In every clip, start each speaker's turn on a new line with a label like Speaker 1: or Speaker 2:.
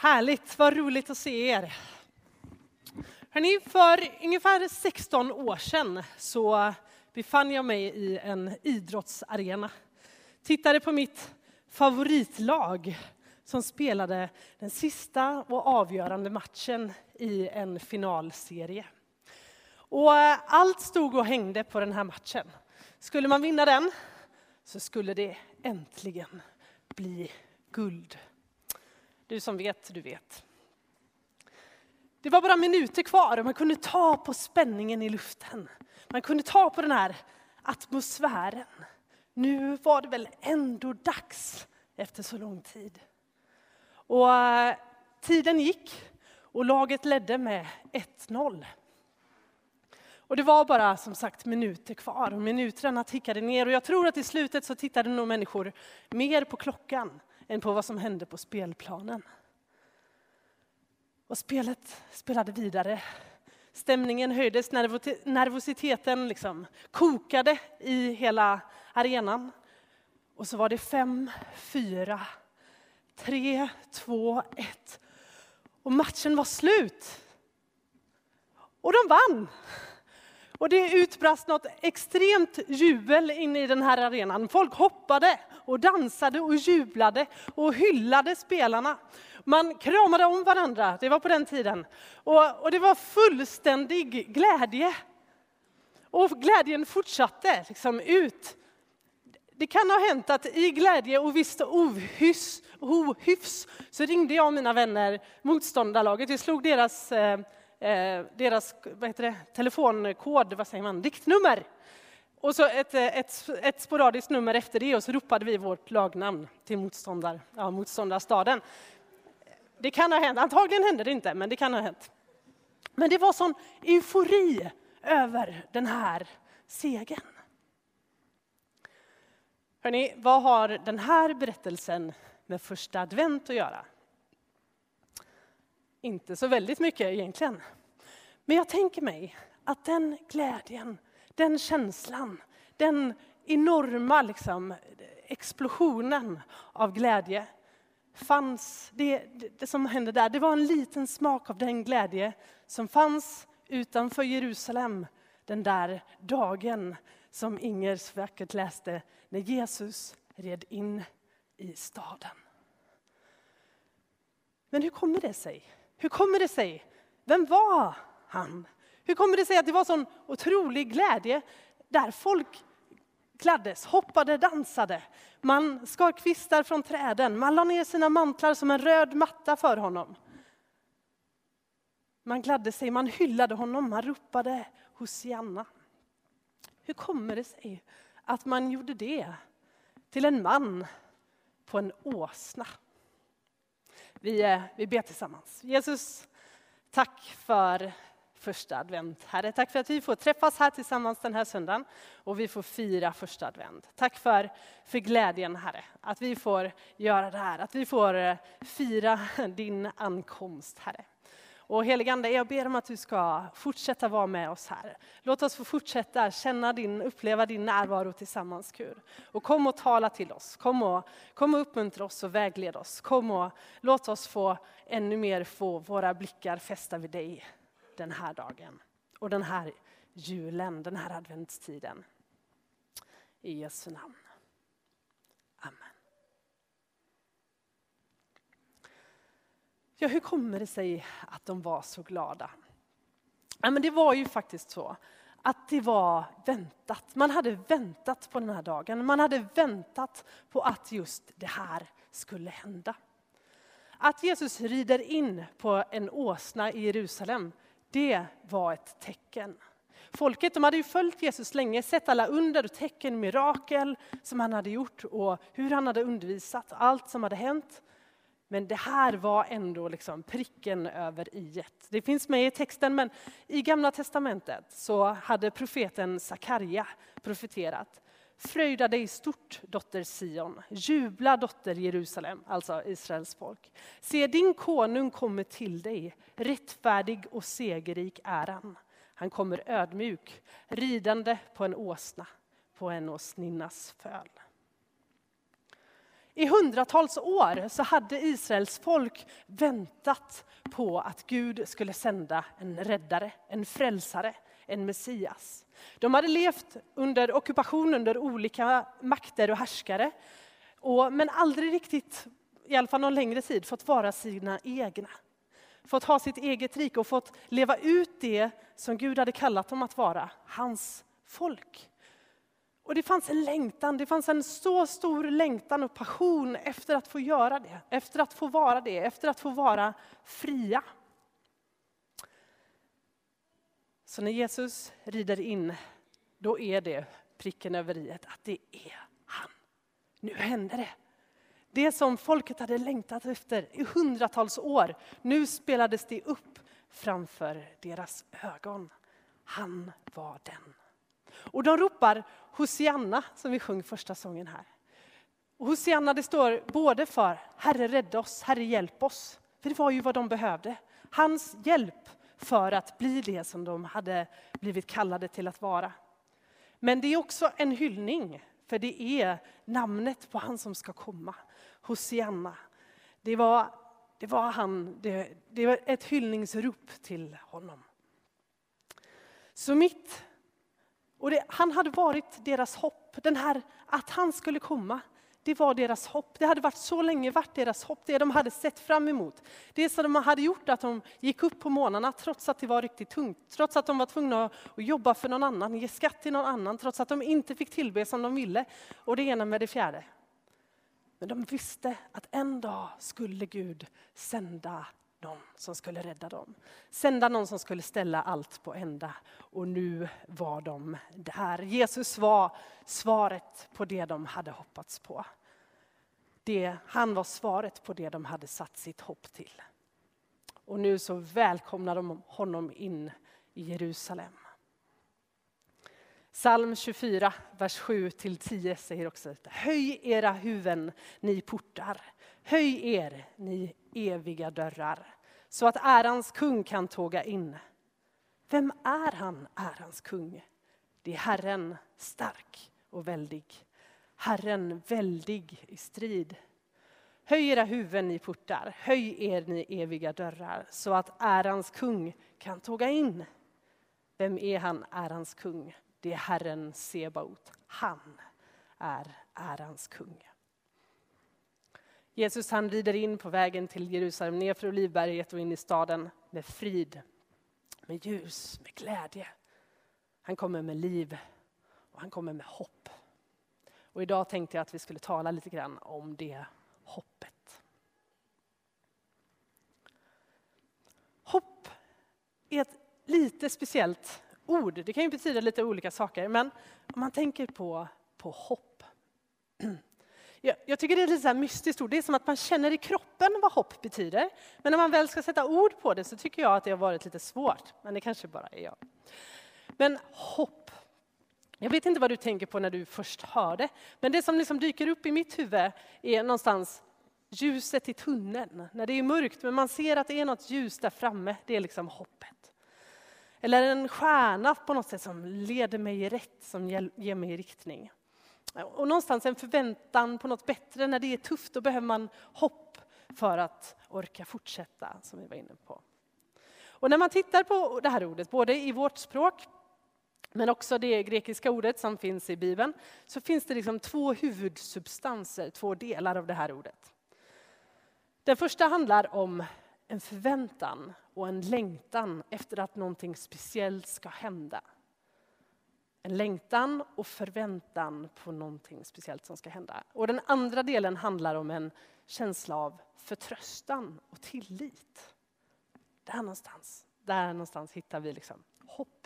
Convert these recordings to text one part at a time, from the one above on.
Speaker 1: Härligt, vad roligt att se er. Hörrni, för ungefär 16 år sedan så befann jag mig i en idrottsarena. Tittade på mitt favoritlag som spelade den sista och avgörande matchen i en finalserie. Och eh, allt stod och hängde på den här matchen. Skulle man vinna den så skulle det äntligen bli guld. Du som vet, du vet. Det var bara minuter kvar och man kunde ta på spänningen i luften. Man kunde ta på den här atmosfären. Nu var det väl ändå dags efter så lång tid. Och eh, tiden gick och laget ledde med 1-0. Och det var bara som sagt minuter kvar och minuterna tickade ner och jag tror att i slutet så tittade nog människor mer på klockan än på vad som hände på spelplanen. Och spelet spelade vidare. Stämningen höjdes, nervositeten liksom kokade i hela arenan. Och så var det fem, fyra, tre, två, ett. Och matchen var slut. Och de vann! Och det utbrast något extremt jubel inne i den här arenan. Folk hoppade och dansade och jublade och hyllade spelarna. Man kramade om varandra, det var på den tiden. Och, och det var fullständig glädje. Och glädjen fortsatte liksom ut. Det kan ha hänt att i glädje och visst ohyfs, ohyfs så ringde jag mina vänner motståndarlaget. Vi slog deras eh, eh, deras vad heter det, telefonkod, vad säger man, diktnummer. Och så ett, eh, ett, ett sporadiskt nummer efter det och så ropade vi vårt lagnamn till motståndar, ja, motståndarstaden. Det kan ha hänt, antagligen hände det inte, men det kan ha hänt. Men det var sån eufori över den här segern. Hörrni, vad har den här berättelsen med första advent att göra? Inte så väldigt mycket egentligen. Men jag tänker mig att den glädjen, den känslan, den enorma liksom, explosionen av glädje fanns, det, det, som hände där, det var en liten smak av den glädje som fanns utanför Jerusalem den där dagen som Inger så vackert läste, när Jesus red in i staden. Men hur kommer det sig hur kommer det sig? Vem var han? Hur kommer det sig att det var sån otrolig glädje där folk kläddes, hoppade, dansade. Man skar kvistar från träden, man la ner sina mantlar som en röd matta för honom. Man gladde sig, man hyllade honom, man ropade Hosianna. Hur kommer det sig att man gjorde det till en man på en åsna? Vi, eh, vi ber tillsammans. Jesus, tack för första advent. Herre, tack för att vi får träffas här tillsammans den här söndagen och vi får fira första advent. Tack för, för glädjen, Herre, att vi får göra det här, att vi får eh, fira din ankomst, Herre. Och heligande, jag ber om att du ska fortsätta vara med oss här. Låt oss få fortsätta känna din, uppleva din närvaro tillsammans, Gud. Och kom och tala till oss. Kom och, kom och uppmuntra oss och vägled oss. Kom och låt oss få ännu mer få våra blickar fästa vid dig den här dagen. Och den här julen, den här adventstiden. I Jesu namn. Amen. Ja, hur kommer det sig att de var så glada? Ja, men det var ju faktiskt så att det var väntat. Man hade väntat på den här dagen. Man hade väntat på att just det här skulle hända. Att Jesus rider in på en åsna i Jerusalem, det var ett tecken. Folket de hade ju följt Jesus länge, sett alla under och tecken, mirakel som han hade gjort och hur han hade undervisat, allt som hade hänt. Men det här var ändå liksom pricken över i. Det finns med i texten, men i Gamla testamentet så hade profeten Sakarja profeterat. Fröjda dig stort, dotter Sion. Jubla, dotter Jerusalem, alltså Israels folk. Se, din konung kommer till dig. Rättfärdig och segerrik är han. Han kommer ödmjuk, ridande på en åsna, på en åsninnas föl. I hundratals år så hade Israels folk väntat på att Gud skulle sända en räddare, en frälsare, en Messias. De hade levt under ockupation under olika makter och härskare, och, men aldrig riktigt, i alla fall någon längre tid, fått vara sina egna. Fått ha sitt eget rike och fått leva ut det som Gud hade kallat dem att vara, hans folk. Och det fanns en längtan, det fanns en så stor längtan och passion efter att få göra det, efter att få vara det, efter att få vara fria. Så när Jesus rider in, då är det pricken över i att det är han. Nu händer det. Det som folket hade längtat efter i hundratals år, nu spelades det upp framför deras ögon. Han var den. Och de ropar Hosianna, som vi sjöng första sången här. Och Hosianna det står både för Herre rädda oss, Herre hjälp oss. För det var ju vad de behövde. Hans hjälp för att bli det som de hade blivit kallade till att vara. Men det är också en hyllning, för det är namnet på han som ska komma. Hosianna. Det var, det var han, det, det var ett hyllningsrop till honom. Så mitt och det, han hade varit deras hopp. Den här, att han skulle komma, det var deras hopp. Det hade varit så länge varit deras hopp, det de hade sett fram emot. Det som de hade gjort att de gick upp på morgnarna trots att det var riktigt tungt. Trots att de var tvungna att jobba för någon annan, ge skatt till någon annan, trots att de inte fick tillbe som de ville. Och det ena med det fjärde. Men de visste att en dag skulle Gud sända någon som skulle rädda dem. Sända någon som skulle ställa allt på ända. Och nu var de där. Jesus var svaret på det de hade hoppats på. Det, han var svaret på det de hade satt sitt hopp till. Och nu så välkomnar de honom in i Jerusalem. Psalm 24, vers 7-10 säger också detta. Höj era huvuden, ni portar. Höj er, ni eviga dörrar, så att ärans kung kan tåga in. Vem är han, ärans kung? Det är Herren, stark och väldig. Herren, väldig i strid. Höj era huvuden, ni portar. Höj er, ni eviga dörrar, så att ärans kung kan tåga in. Vem är han, ärans kung? Det är Herren Sebaot. Han är ärans kung. Jesus han rider in på vägen till Jerusalem, nerför Olivberget och in i staden med frid, med ljus, med glädje. Han kommer med liv och han kommer med hopp. Och idag tänkte jag att vi skulle tala lite grann om det hoppet. Hopp är ett lite speciellt ord. Det kan ju betyda lite olika saker, men om man tänker på, på hopp jag, jag tycker det är lite så mystiskt ord. Det är som att man känner i kroppen vad hopp betyder. Men när man väl ska sätta ord på det så tycker jag att det har varit lite svårt. Men det kanske bara är jag. Men hopp. Jag vet inte vad du tänker på när du först hör det. Men det som liksom dyker upp i mitt huvud är någonstans ljuset i tunneln. När det är mörkt men man ser att det är något ljus där framme. Det är liksom hoppet. Eller en stjärna på något sätt som leder mig rätt, som ger mig riktning. Och någonstans en förväntan på något bättre. När det är tufft då behöver man hopp för att orka fortsätta, som vi var inne på. Och när man tittar på det här ordet, både i vårt språk men också det grekiska ordet som finns i Bibeln, så finns det liksom två huvudsubstanser, två delar av det här ordet. Den första handlar om en förväntan och en längtan efter att någonting speciellt ska hända. En längtan och förväntan på någonting speciellt som ska hända. Och den andra delen handlar om en känsla av förtröstan och tillit. Där någonstans, där någonstans hittar vi liksom hopp.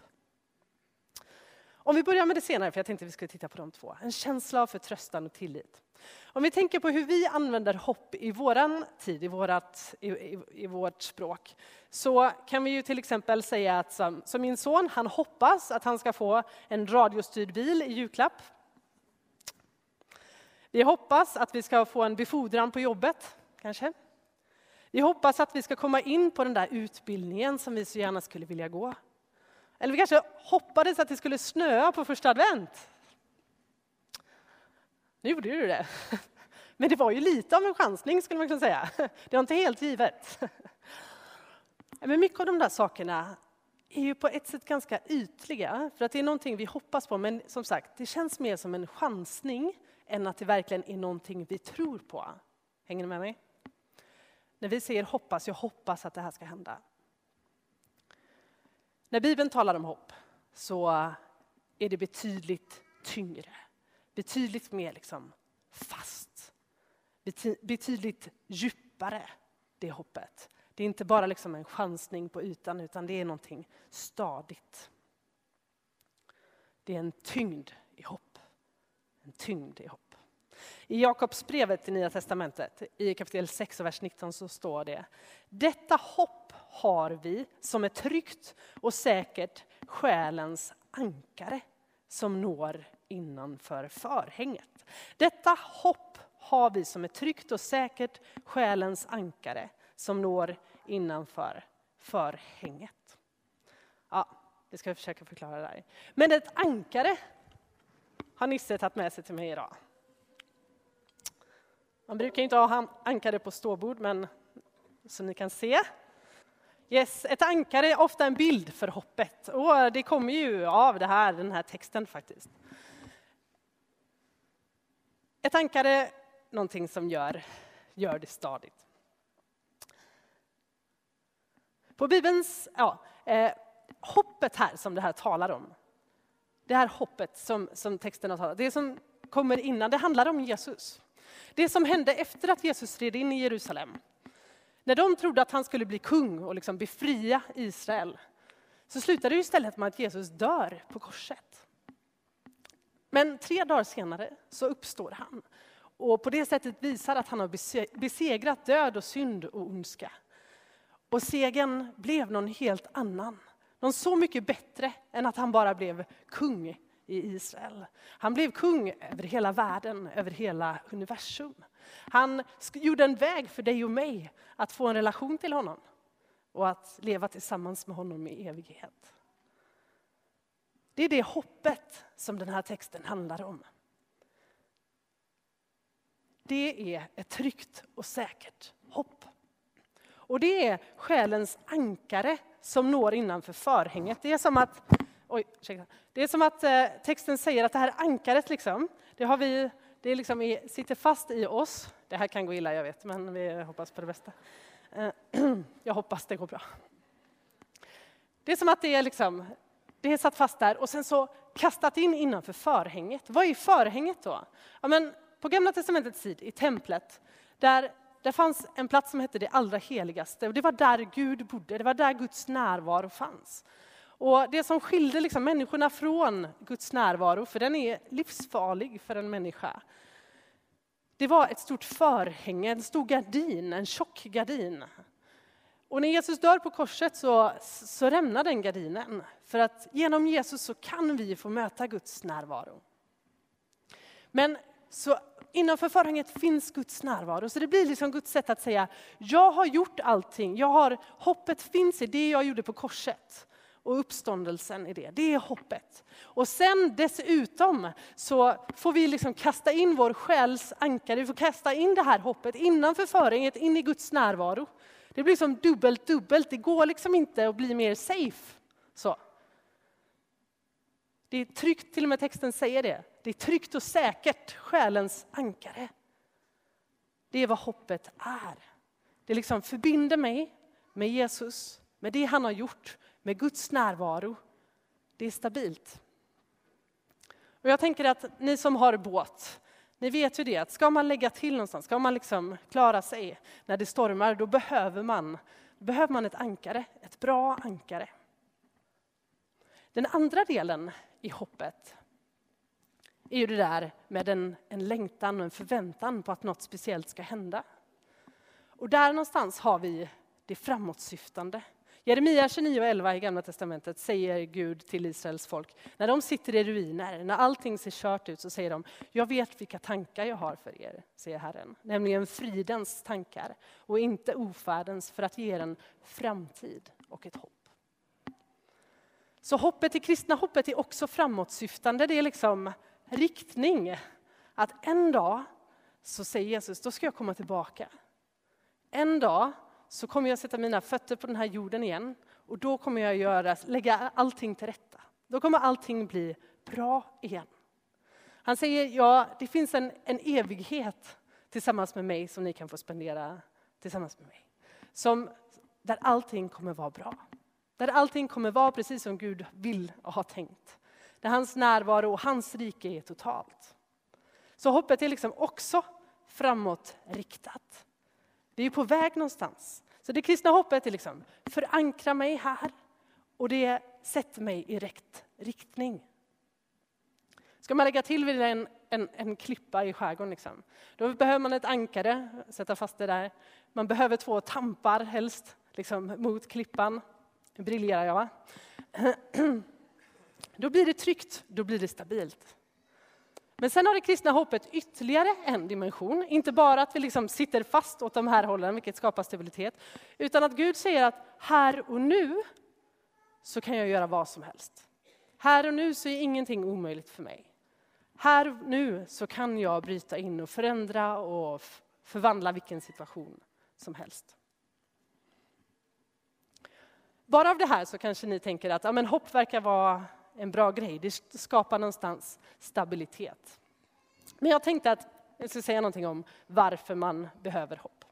Speaker 1: Om vi börjar med det senare, för jag tänkte vi skulle titta på de två. En känsla av förtröstan och tillit. Om vi tänker på hur vi använder hopp i vår tid, i, vårat, i, i, i, vårt språk, så kan vi ju till exempel säga att som, som min son, han hoppas att han ska få en radiostyrd bil i julklapp. Vi hoppas att vi ska få en befordran på jobbet, kanske. Vi hoppas att vi ska komma in på den där utbildningen som vi så gärna skulle vilja gå. Eller vi kanske hoppades att det skulle snöa på första advent. Nu gjorde du det. Men det var ju lite av en chansning skulle man kunna säga. Det var inte helt givet. Men mycket av de där sakerna är ju på ett sätt ganska ytliga, för att det är någonting vi hoppas på, men som sagt, det känns mer som en chansning än att det verkligen är någonting vi tror på. Hänger ni med mig? När vi säger hoppas, jag hoppas att det här ska hända. När Bibeln talar om hopp så är det betydligt tyngre, betydligt mer liksom fast, betydligt djupare, det hoppet. Det är inte bara liksom en chansning på ytan, utan det är någonting stadigt. Det är en tyngd i hopp. En tyngd i hopp. I Jakobsbrevet i Nya Testamentet, i kapitel 6 och vers 19, så står det Detta hopp har vi som är tryggt och säkert själens ankare som når innanför förhänget. Detta hopp har vi som är tryggt och säkert själens ankare som når innanför förhänget. Ja, det ska jag försöka förklara där. Men ett ankare har Nisse tagit med sig till mig idag. Man brukar inte ha ankare på ståbord, men som ni kan se. Yes, ett ankare är ofta en bild för hoppet och det kommer ju av det här, den här texten faktiskt. Ett ankare är någonting som gör, gör det stadigt. På Bibelns, ja, eh, hoppet här som det här talar om, det här hoppet som, som texten har talat det som kommer innan, det handlar om Jesus. Det som hände efter att Jesus red in i Jerusalem, när de trodde att han skulle bli kung och liksom befria Israel, så slutade det istället med att Jesus dör på korset. Men tre dagar senare så uppstår han och på det sättet visar att han har besegrat död och synd och ondska. Och segern blev någon helt annan. Någon så mycket bättre än att han bara blev kung i Israel. Han blev kung över hela världen, över hela universum. Han gjorde en väg för dig och mig att få en relation till honom och att leva tillsammans med honom i evighet. Det är det hoppet som den här texten handlar om. Det är ett tryggt och säkert hopp. Och det är själens ankare som når innanför förhänget. Det är som att, oj, det är som att eh, texten säger att det här ankaret, liksom, det, har vi, det liksom är, sitter fast i oss. Det här kan gå illa, jag vet, men vi hoppas på det bästa. Eh, jag hoppas det går bra. Det är som att det är, liksom, det är satt fast där och sen så kastat in innanför förhänget. Vad är förhänget då? Ja, men på Gamla testamentets tid, i templet, där där fanns en plats som hette det allra heligaste. Och det var där Gud bodde, det var där Guds närvaro fanns. Och det som skilde liksom människorna från Guds närvaro, för den är livsfarlig för en människa, det var ett stort förhänge, en stor gardin, en tjock gardin. Och när Jesus dör på korset så, så rämnar den gardinen. För att genom Jesus så kan vi få möta Guds närvaro. Men så innanför förhänget finns Guds närvaro. Så det blir liksom Guds sätt att säga, jag har gjort allting. Jag har, hoppet finns i det jag gjorde på korset. Och uppståndelsen i det, det är hoppet. Och sen dessutom så får vi liksom kasta in vår själs ankare, vi får kasta in det här hoppet innanför förhänget, in i Guds närvaro. Det blir som dubbelt, dubbelt. Det går liksom inte att bli mer safe. Så. Det är tryggt, till och med texten säger det. Det är tryggt och säkert, själens ankare. Det är vad hoppet är. Det liksom förbinder mig med Jesus, med det han har gjort, med Guds närvaro. Det är stabilt. Och jag tänker att ni som har båt, ni vet ju det att ska man lägga till någonstans, ska man liksom klara sig när det stormar, då behöver man, behöver man ett ankare, ett bra ankare. Den andra delen i hoppet är ju det där med en, en längtan och en förväntan på att något speciellt ska hända. Och där någonstans har vi det framåtsyftande. Jeremia 29.11 i Gamla Testamentet säger Gud till Israels folk, när de sitter i ruiner, när allting ser kört ut, så säger de, jag vet vilka tankar jag har för er, säger Herren, nämligen fridens tankar och inte ofärdens för att ge er en framtid och ett hopp. Så hoppet, det kristna hoppet är också framåtsyftande. Det är liksom riktning. Att en dag så säger Jesus, då ska jag komma tillbaka. En dag så kommer jag sätta mina fötter på den här jorden igen och då kommer jag göra, lägga allting till rätta. Då kommer allting bli bra igen. Han säger, ja, det finns en, en evighet tillsammans med mig som ni kan få spendera tillsammans med mig. Som, där allting kommer vara bra. Där allting kommer vara precis som Gud vill och har tänkt. Där hans närvaro och hans rike är totalt. Så hoppet är liksom också framåtriktat. Det är på väg någonstans. Så det kristna hoppet är liksom, förankra mig här och det sätter mig i rätt riktning. Ska man lägga till vid en, en, en klippa i skärgården, liksom, då behöver man ett ankare, sätta fast det där. Man behöver två tampar helst, liksom, mot klippan. Nu briljerar jag va? Då blir det tryggt, då blir det stabilt. Men sen har det kristna hoppet ytterligare en dimension. Inte bara att vi liksom sitter fast åt de här hållen, vilket skapar stabilitet, utan att Gud säger att här och nu så kan jag göra vad som helst. Här och nu så är ingenting omöjligt för mig. Här och nu så kan jag bryta in och förändra och förvandla vilken situation som helst. Bara av det här så kanske ni tänker att ja, men hopp verkar vara en bra grej. Det skapar någonstans stabilitet. Men jag tänkte att jag ska säga någonting om varför man behöver hopp.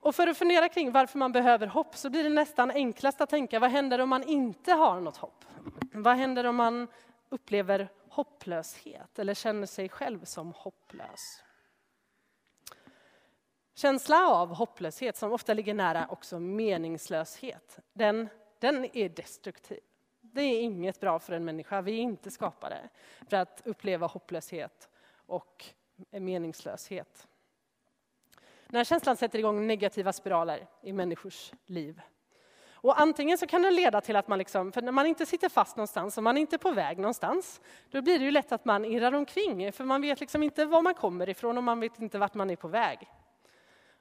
Speaker 1: Och för att fundera kring varför man behöver hopp så blir det nästan enklast att tänka vad händer om man inte har något hopp? Vad händer om man upplever hopplöshet eller känner sig själv som hopplös? Känsla av hopplöshet, som ofta ligger nära också meningslöshet, den, den är destruktiv. Det är inget bra för en människa. Vi är inte skapade för att uppleva hopplöshet och meningslöshet. Den här känslan sätter igång negativa spiraler i människors liv. Och antingen så kan den leda till att man, liksom, för när man inte sitter fast någonstans och man är inte på väg någonstans, då blir det ju lätt att man irrar omkring, för man vet liksom inte var man kommer ifrån och man vet inte vart man är på väg.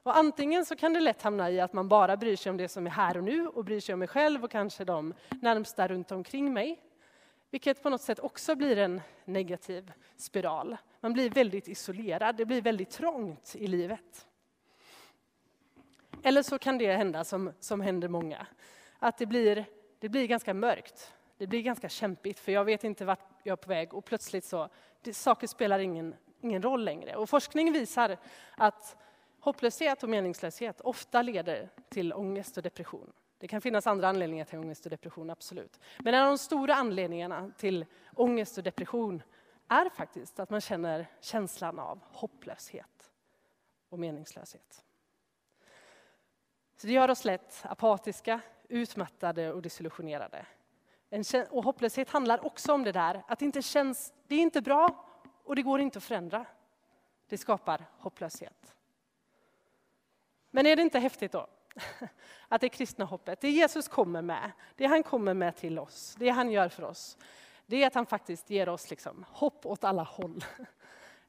Speaker 1: Och antingen så kan det lätt hamna i att man bara bryr sig om det som är här och nu och bryr sig om mig själv och kanske de närmsta runt omkring mig. Vilket på något sätt också blir en negativ spiral. Man blir väldigt isolerad, det blir väldigt trångt i livet. Eller så kan det hända som, som händer många, att det blir, det blir ganska mörkt. Det blir ganska kämpigt för jag vet inte vart jag är på väg och plötsligt så, det, saker spelar ingen, ingen roll längre. Och forskning visar att Hopplöshet och meningslöshet ofta leder till ångest och depression. Det kan finnas andra anledningar till ångest och depression, absolut. Men en av de stora anledningarna till ångest och depression är faktiskt att man känner känslan av hopplöshet och meningslöshet. Så det gör oss lätt apatiska, utmattade och desillusionerade. Och hopplöshet handlar också om det där att det inte känns, det är inte bra och det går inte att förändra. Det skapar hopplöshet. Men är det inte häftigt då? Att det kristna hoppet, det Jesus kommer med, det han kommer med till oss, det han gör för oss, det är att han faktiskt ger oss liksom hopp åt alla håll.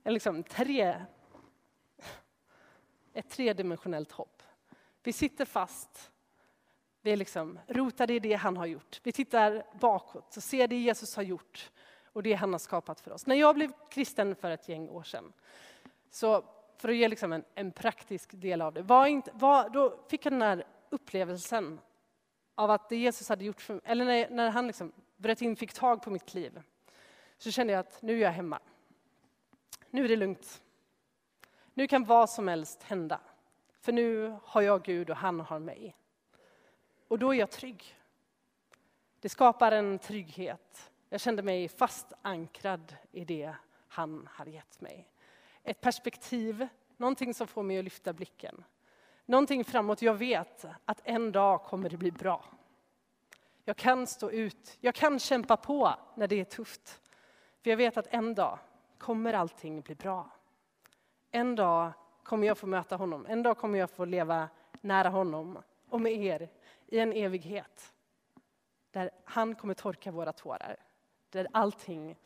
Speaker 1: En liksom tre, ett tredimensionellt hopp. Vi sitter fast, vi är liksom rotade i det han har gjort. Vi tittar bakåt och ser det Jesus har gjort och det han har skapat för oss. När jag blev kristen för ett gäng år sedan så för att ge liksom en, en praktisk del av det, var inte, var, då fick jag den här upplevelsen av att det Jesus hade gjort för mig, eller när, när han liksom bröt in, fick tag på mitt liv, så kände jag att nu är jag hemma. Nu är det lugnt. Nu kan vad som helst hända. För nu har jag Gud och han har mig. Och då är jag trygg. Det skapar en trygghet. Jag kände mig fast ankrad i det han hade gett mig ett perspektiv, någonting som får mig att lyfta blicken. Någonting framåt. Jag vet att en dag kommer det bli bra. Jag kan stå ut, jag kan kämpa på när det är tufft. För jag vet att en dag kommer allting bli bra. En dag kommer jag få möta honom, en dag kommer jag få leva nära honom och med er i en evighet. Där han kommer torka våra tårar, där allting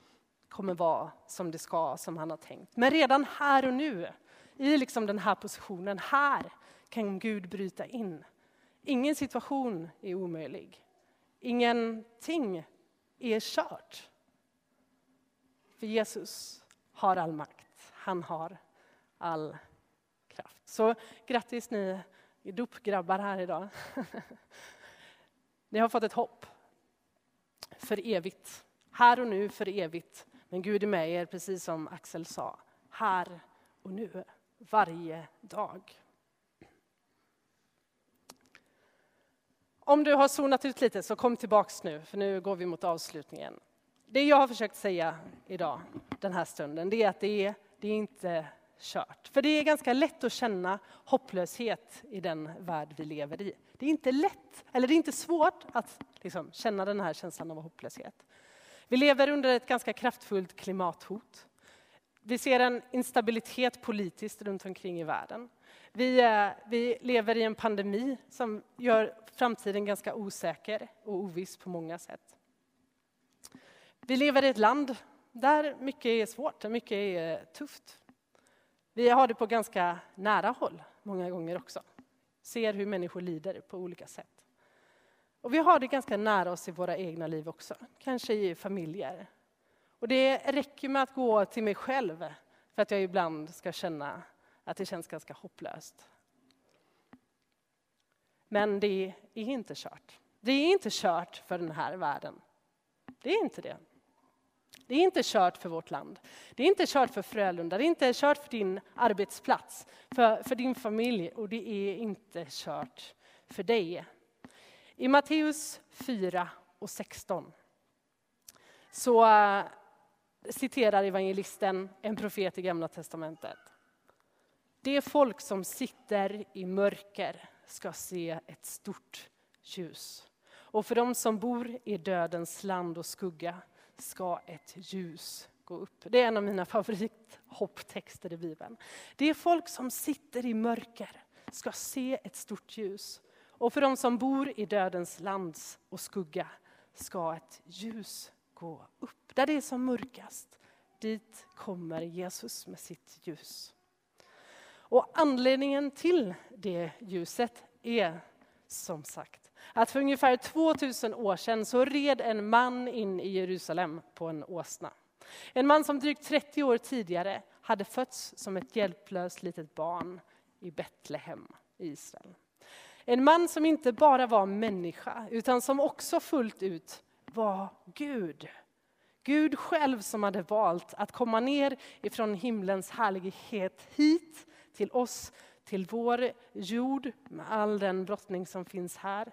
Speaker 1: kommer vara som det ska, som han har tänkt. Men redan här och nu, i liksom den här positionen, här kan Gud bryta in. Ingen situation är omöjlig. Ingenting är kört. För Jesus har all makt. han har all kraft. Så grattis ni dopgrabbar här idag. Ni har fått ett hopp för evigt. Här och nu för evigt. Men Gud är med er, precis som Axel sa. Här och nu, varje dag. Om du har zonat ut lite, så kom tillbaks nu, för nu går vi mot avslutningen. Det jag har försökt säga idag, den här stunden, det är att det är, det är inte kört. För det är ganska lätt att känna hopplöshet i den värld vi lever i. Det är inte lätt, eller det är inte svårt att liksom, känna den här känslan av hopplöshet. Vi lever under ett ganska kraftfullt klimathot. Vi ser en instabilitet politiskt runt omkring i världen. Vi, eh, vi lever i en pandemi som gör framtiden ganska osäker och oviss på många sätt. Vi lever i ett land där mycket är svårt, där mycket är eh, tufft. Vi har det på ganska nära håll många gånger också. Ser hur människor lider på olika sätt. Och vi har det ganska nära oss i våra egna liv också, kanske i familjer. Och det räcker med att gå till mig själv för att jag ibland ska känna att det känns ganska hopplöst. Men det är inte kört. Det är inte kört för den här världen. Det är inte det. Det är inte kört för vårt land. Det är inte kört för Frölunda, det är inte kört för din arbetsplats, för, för din familj och det är inte kört för dig. I Matteus 4 och 16 så eh, citerar evangelisten en profet i Gamla testamentet. Det folk som sitter i mörker ska se ett stort ljus. Och för dem som bor i dödens land och skugga ska ett ljus gå upp. Det är en av mina favorithopptexter i Bibeln. Det är folk som sitter i mörker ska se ett stort ljus. Och för de som bor i dödens lands och skugga ska ett ljus gå upp. Där det är som mörkast, dit kommer Jesus med sitt ljus. Och anledningen till det ljuset är som sagt att för ungefär 2000 år sedan så red en man in i Jerusalem på en åsna. En man som drygt 30 år tidigare hade fötts som ett hjälplöst litet barn i Betlehem i Israel. En man som inte bara var människa utan som också fullt ut var Gud. Gud själv som hade valt att komma ner ifrån himlens härlighet hit till oss, till vår jord med all den brottning som finns här.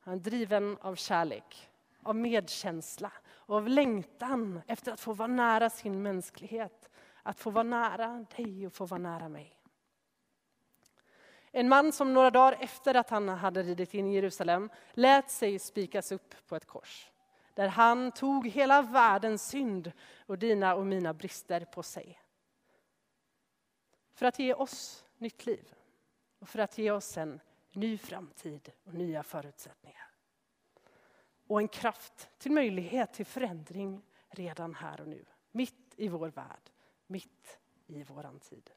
Speaker 1: Han är driven av kärlek, av medkänsla och av längtan efter att få vara nära sin mänsklighet. Att få vara nära dig och få vara nära mig. En man som några dagar efter att han hade ridit in i Jerusalem lät sig spikas upp på ett kors. Där han tog hela världens synd och dina och mina brister på sig. För att ge oss nytt liv och för att ge oss en ny framtid och nya förutsättningar. Och en kraft till möjlighet till förändring redan här och nu. Mitt i vår värld, mitt i våran tid.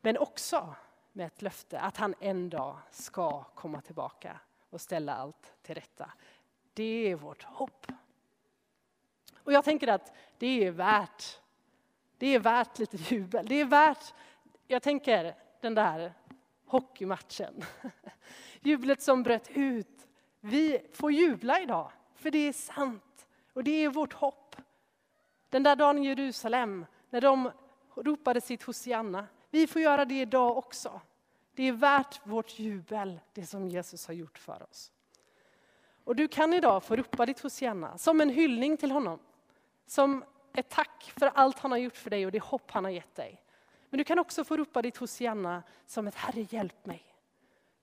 Speaker 1: Men också med ett löfte att han en dag ska komma tillbaka och ställa allt till rätta. Det är vårt hopp. Och jag tänker att det är värt, det är värt lite jubel. Det är värt, jag tänker den där hockeymatchen. Jublet som bröt ut. Vi får jubla idag, för det är sant. Och det är vårt hopp. Den där dagen i Jerusalem, när de ropade sitt Hosianna. Vi får göra det idag också. Det är värt vårt jubel, det som Jesus har gjort för oss. Och du kan idag få ropa ditt Hosianna som en hyllning till honom. Som ett tack för allt han har gjort för dig och det hopp han har gett dig. Men du kan också få ropa ditt Hosianna som ett Herre hjälp mig.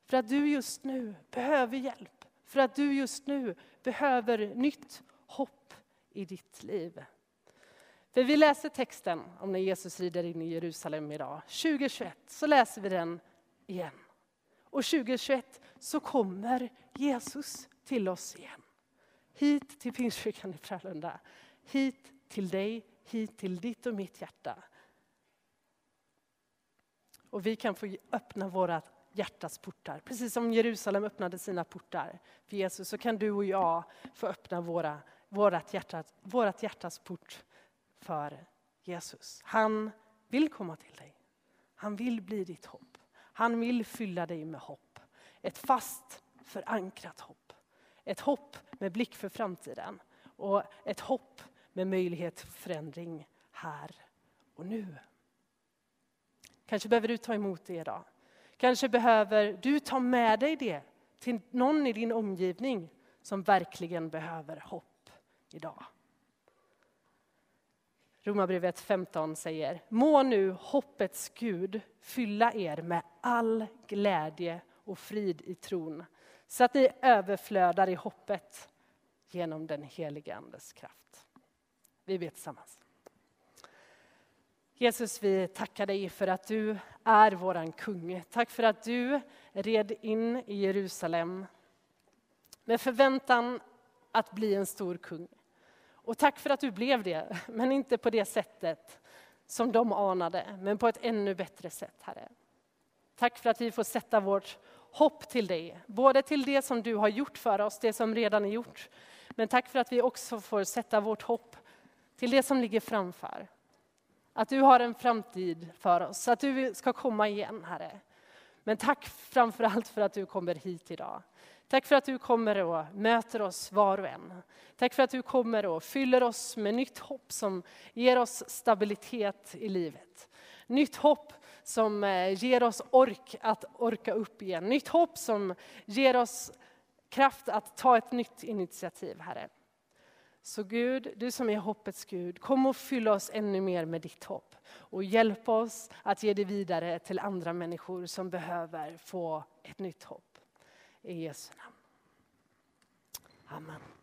Speaker 1: För att du just nu behöver hjälp. För att du just nu behöver nytt hopp i ditt liv. För vi läser texten om när Jesus rider in i Jerusalem idag. 2021 så läser vi den igen. Och 2021 så kommer Jesus till oss igen. Hit till Pingstkyrkan i Frölunda. Hit till dig, hit till ditt och mitt hjärta. Och vi kan få öppna våra hjärtas portar. Precis som Jerusalem öppnade sina portar för Jesus så kan du och jag få öppna våra, vårat, hjärtat, vårat hjärtas port för Jesus. Han vill komma till dig. Han vill bli ditt hopp. Han vill fylla dig med hopp. Ett fast förankrat hopp. Ett hopp med blick för framtiden och ett hopp med möjlighet till förändring här och nu. Kanske behöver du ta emot det idag. Kanske behöver du ta med dig det till någon i din omgivning som verkligen behöver hopp idag. Romarbrevet 15 säger, må nu hoppets Gud fylla er med all glädje och frid i tron, så att ni överflödar i hoppet genom den helige Andes kraft. Vi ber tillsammans. Jesus, vi tackar dig för att du är våran kung. Tack för att du red in i Jerusalem med förväntan att bli en stor kung. Och tack för att du blev det, men inte på det sättet som de anade, men på ett ännu bättre sätt, Herre. Tack för att vi får sätta vårt hopp till dig, både till det som du har gjort för oss, det som redan är gjort. Men tack för att vi också får sätta vårt hopp till det som ligger framför. Att du har en framtid för oss, att du ska komma igen, Herre. Men tack framför allt för att du kommer hit idag. Tack för att du kommer och möter oss var och en. Tack för att du kommer och fyller oss med nytt hopp som ger oss stabilitet i livet. Nytt hopp som eh, ger oss ork att orka upp igen. Nytt hopp som ger oss kraft att ta ett nytt initiativ, Herre. Så Gud, du som är hoppets Gud, kom och fyll oss ännu mer med ditt hopp. Och hjälp oss att ge det vidare till andra människor som behöver få ett nytt hopp. I Jesu namn. Amen.